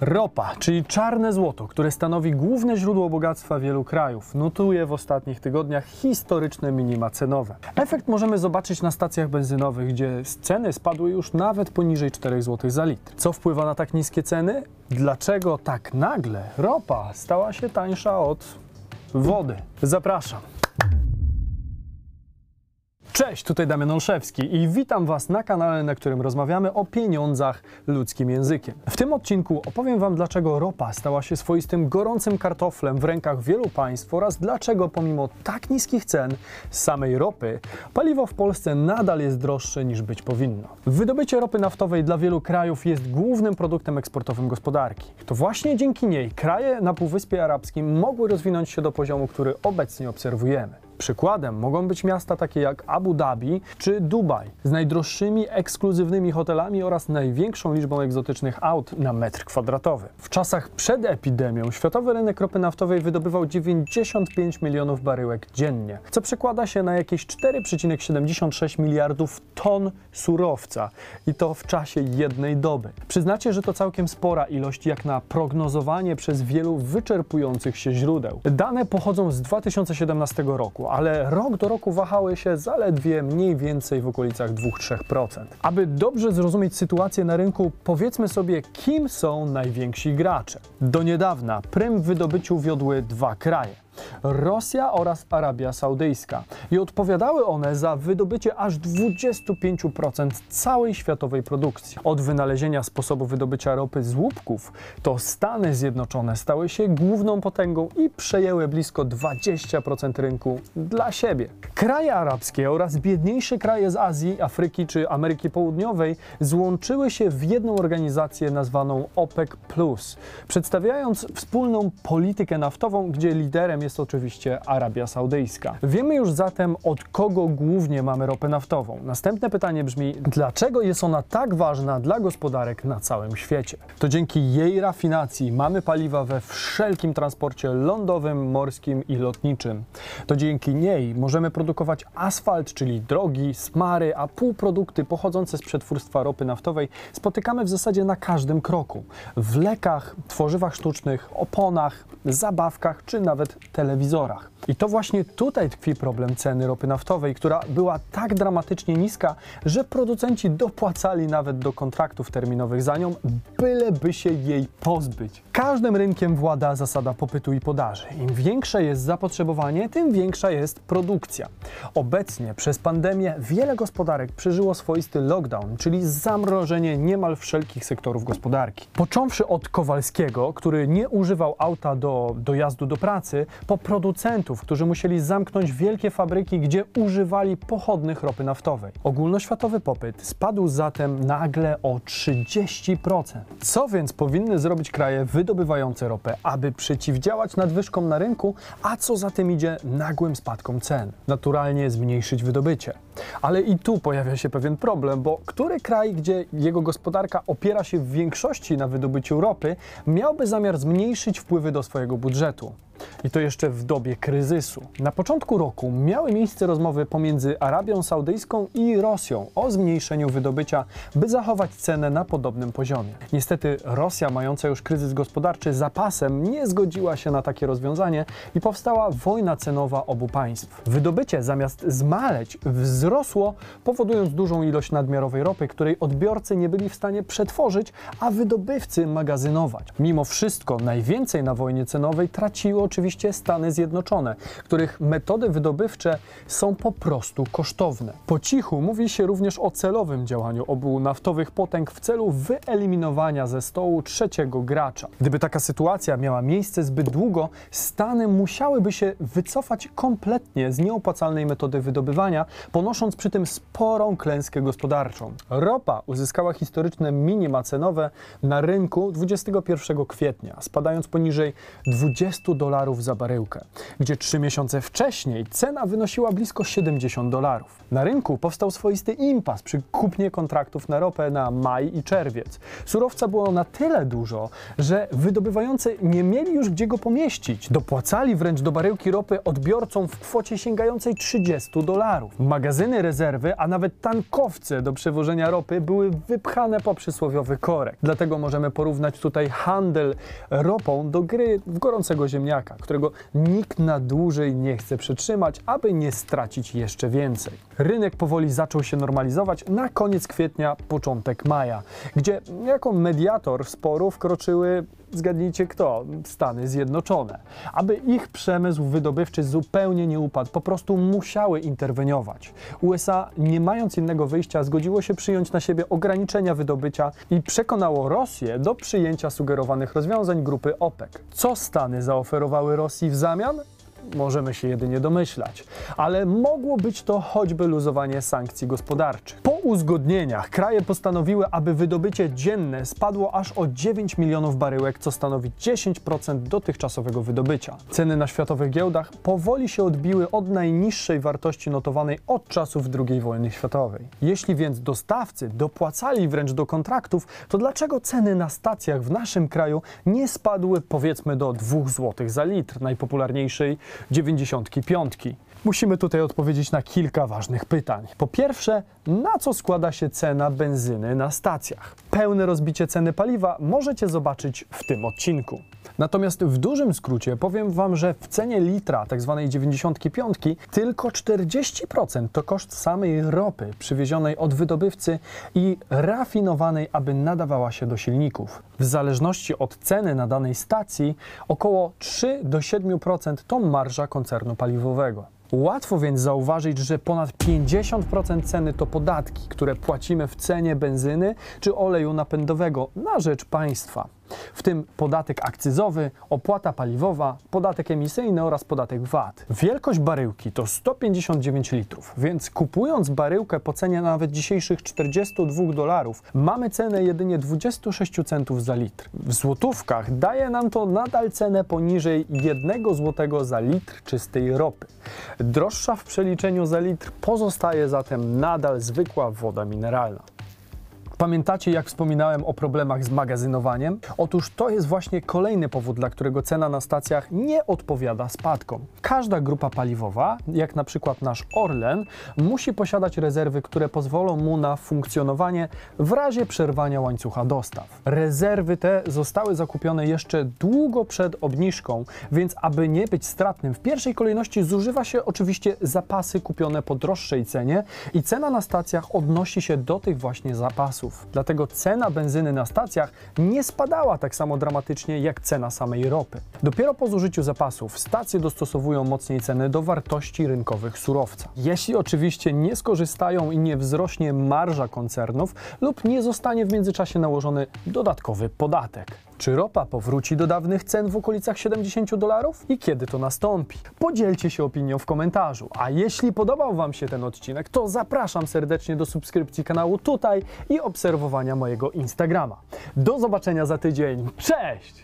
Ropa, czyli czarne złoto, które stanowi główne źródło bogactwa wielu krajów, notuje w ostatnich tygodniach historyczne minima cenowe. Efekt możemy zobaczyć na stacjach benzynowych, gdzie ceny spadły już nawet poniżej 4 zł za litr. Co wpływa na tak niskie ceny? Dlaczego tak nagle ropa stała się tańsza od wody? Zapraszam. Cześć, tutaj Damian Olszewski i witam Was na kanale, na którym rozmawiamy o pieniądzach ludzkim językiem. W tym odcinku opowiem Wam, dlaczego ropa stała się swoistym gorącym kartoflem w rękach wielu państw oraz dlaczego pomimo tak niskich cen samej ropy, paliwo w Polsce nadal jest droższe niż być powinno. Wydobycie ropy naftowej dla wielu krajów jest głównym produktem eksportowym gospodarki. To właśnie dzięki niej kraje na Półwyspie Arabskim mogły rozwinąć się do poziomu, który obecnie obserwujemy. Przykładem mogą być miasta takie jak Abu Dhabi czy Dubaj z najdroższymi ekskluzywnymi hotelami oraz największą liczbą egzotycznych aut na metr kwadratowy. W czasach przed epidemią światowy rynek ropy naftowej wydobywał 95 milionów baryłek dziennie, co przekłada się na jakieś 4,76 miliardów ton surowca i to w czasie jednej doby. Przyznacie, że to całkiem spora ilość jak na prognozowanie przez wielu wyczerpujących się źródeł. Dane pochodzą z 2017 roku, ale rok do roku wahały się zaledwie mniej więcej w okolicach 2-3%. Aby dobrze zrozumieć sytuację na rynku, powiedzmy sobie, kim są najwięksi gracze. Do niedawna prym w wydobyciu wiodły dwa kraje. Rosja oraz Arabia Saudyjska i odpowiadały one za wydobycie aż 25% całej światowej produkcji. Od wynalezienia sposobu wydobycia ropy z łupków to Stany Zjednoczone stały się główną potęgą i przejęły blisko 20% rynku dla siebie. Kraje arabskie oraz biedniejsze kraje z Azji, Afryki czy Ameryki Południowej złączyły się w jedną organizację nazwaną OPEC+, przedstawiając wspólną politykę naftową, gdzie liderem jest oczywiście Arabia Saudyjska. Wiemy już zatem, od kogo głównie mamy ropę naftową. Następne pytanie brzmi, dlaczego jest ona tak ważna dla gospodarek na całym świecie? To dzięki jej rafinacji mamy paliwa we wszelkim transporcie lądowym, morskim i lotniczym. To dzięki niej możemy produkować asfalt, czyli drogi, smary, a półprodukty pochodzące z przetwórstwa ropy naftowej spotykamy w zasadzie na każdym kroku. W lekach, tworzywach sztucznych, oponach, zabawkach czy nawet telewizorach. I to właśnie tutaj tkwi problem ceny ropy naftowej, która była tak dramatycznie niska, że producenci dopłacali nawet do kontraktów terminowych za nią, byleby się jej pozbyć. Każdym rynkiem włada zasada popytu i podaży. Im większe jest zapotrzebowanie, tym większa jest produkcja. Obecnie przez pandemię wiele gospodarek przeżyło swoisty lockdown, czyli zamrożenie niemal wszelkich sektorów gospodarki. Począwszy od Kowalskiego, który nie używał auta do dojazdu do pracy, po producentów, którzy musieli zamknąć wielkie fabryki, gdzie używali pochodnych ropy naftowej. Ogólnoświatowy popyt spadł zatem nagle o 30%. Co więc powinny zrobić kraje wydobywające ropę, aby przeciwdziałać nadwyżkom na rynku, a co za tym idzie nagłym spadkom cen? Naturalnie zmniejszyć wydobycie. Ale i tu pojawia się pewien problem, bo który kraj, gdzie jego gospodarka opiera się w większości na wydobyciu ropy, miałby zamiar zmniejszyć wpływy do swojego budżetu? I to jeszcze w dobie kryzysu. Na początku roku miały miejsce rozmowy pomiędzy Arabią Saudyjską i Rosją o zmniejszeniu wydobycia, by zachować cenę na podobnym poziomie. Niestety Rosja, mająca już kryzys gospodarczy zapasem, nie zgodziła się na takie rozwiązanie i powstała wojna cenowa obu państw. Wydobycie zamiast zmaleć wzrosło, powodując dużą ilość nadmiarowej ropy, której odbiorcy nie byli w stanie przetworzyć, a wydobywcy magazynować. Mimo wszystko najwięcej na wojnie cenowej traciło oczywiście Stany Zjednoczone, których metody wydobywcze są po prostu kosztowne. Po cichu mówi się również o celowym działaniu obu naftowych potęg w celu wyeliminowania ze stołu trzeciego gracza. Gdyby taka sytuacja miała miejsce zbyt długo, Stany musiałyby się wycofać kompletnie z nieopłacalnej metody wydobywania, ponosząc przy tym sporą klęskę gospodarczą. Ropa uzyskała historyczne minima cenowe na rynku 21 kwietnia, spadając poniżej 20 dolarów dolarów za baryłkę, gdzie trzy miesiące wcześniej cena wynosiła blisko 70 dolarów. Na rynku powstał swoisty impas przy kupnie kontraktów na ropę na maj i czerwiec. Surowca było na tyle dużo, że wydobywający nie mieli już gdzie go pomieścić. Dopłacali wręcz do baryłki ropy odbiorcom w kwocie sięgającej 30 dolarów. Magazyny rezerwy, a nawet tankowce do przewożenia ropy były wypchane po przysłowiowy korek. Dlatego możemy porównać tutaj handel ropą do gry w gorącego ziemniaka, którego nikt na dłużej nie chce przytrzymać, aby nie stracić jeszcze więcej. Rynek powoli zaczął się normalizować na koniec kwietnia, początek maja, gdzie jako mediator sporu wkroczyły zgadnijcie kto? Stany Zjednoczone. Aby ich przemysł wydobywczy zupełnie nie upadł, po prostu musiały interweniować. USA, nie mając innego wyjścia, zgodziło się przyjąć na siebie ograniczenia wydobycia i przekonało Rosję do przyjęcia sugerowanych rozwiązań grupy OPEC. Co Stany zaoferowały Rosji w zamian? Możemy się jedynie domyślać, ale mogło być to choćby luzowanie sankcji gospodarczych. Po uzgodnieniach kraje postanowiły, aby wydobycie dzienne spadło aż o 9 milionów baryłek, co stanowi 10% dotychczasowego wydobycia. Ceny na światowych giełdach powoli się odbiły od najniższej wartości notowanej od czasów II wojny światowej. Jeśli więc dostawcy dopłacali wręcz do kontraktów, to dlaczego ceny na stacjach w naszym kraju nie spadły powiedzmy do 2 zł za litr najpopularniejszej 95. Musimy tutaj odpowiedzieć na kilka ważnych pytań. Po pierwsze, na co składa się cena benzyny na stacjach? Pełne rozbicie ceny paliwa możecie zobaczyć w tym odcinku. Natomiast w dużym skrócie powiem Wam, że w cenie litra tzw. 95 tylko 40% to koszt samej ropy przywiezionej od wydobywcy i rafinowanej, aby nadawała się do silników. W zależności od ceny na danej stacji około 3 do 7% to marża koncernu paliwowego. Łatwo więc zauważyć, że ponad 50% ceny to podatki, które płacimy w cenie benzyny czy oleju napędowego na rzecz państwa w tym podatek akcyzowy, opłata paliwowa, podatek emisyjny oraz podatek VAT. Wielkość baryłki to 159 litrów, więc kupując baryłkę po cenie nawet dzisiejszych 42 dolarów, mamy cenę jedynie 26 centów za litr. W złotówkach daje nam to nadal cenę poniżej 1 złotego za litr czystej ropy. Droższa w przeliczeniu za litr pozostaje zatem nadal zwykła woda mineralna. Pamiętacie, jak wspominałem o problemach z magazynowaniem? Otóż to jest właśnie kolejny powód, dla którego cena na stacjach nie odpowiada spadkom. Każda grupa paliwowa, jak na przykład nasz Orlen, musi posiadać rezerwy, które pozwolą mu na funkcjonowanie w razie przerwania łańcucha dostaw. Rezerwy te zostały zakupione jeszcze długo przed obniżką, więc aby nie być stratnym, w pierwszej kolejności zużywa się oczywiście zapasy kupione po droższej cenie i cena na stacjach odnosi się do tych właśnie zapasów. Dlatego cena benzyny na stacjach nie spadała tak samo dramatycznie jak cena samej ropy. Dopiero po zużyciu zapasów stacje dostosowują mocniej ceny do wartości rynkowych surowca. Jeśli oczywiście nie skorzystają i nie wzrośnie marża koncernów lub nie zostanie w międzyczasie nałożony dodatkowy podatek. Czy ropa powróci do dawnych cen w okolicach 70 dolarów? I kiedy to nastąpi? Podzielcie się opinią w komentarzu. A jeśli podobał Wam się ten odcinek, to zapraszam serdecznie do subskrypcji kanału tutaj i obserwowania mojego Instagrama. Do zobaczenia za tydzień. Cześć!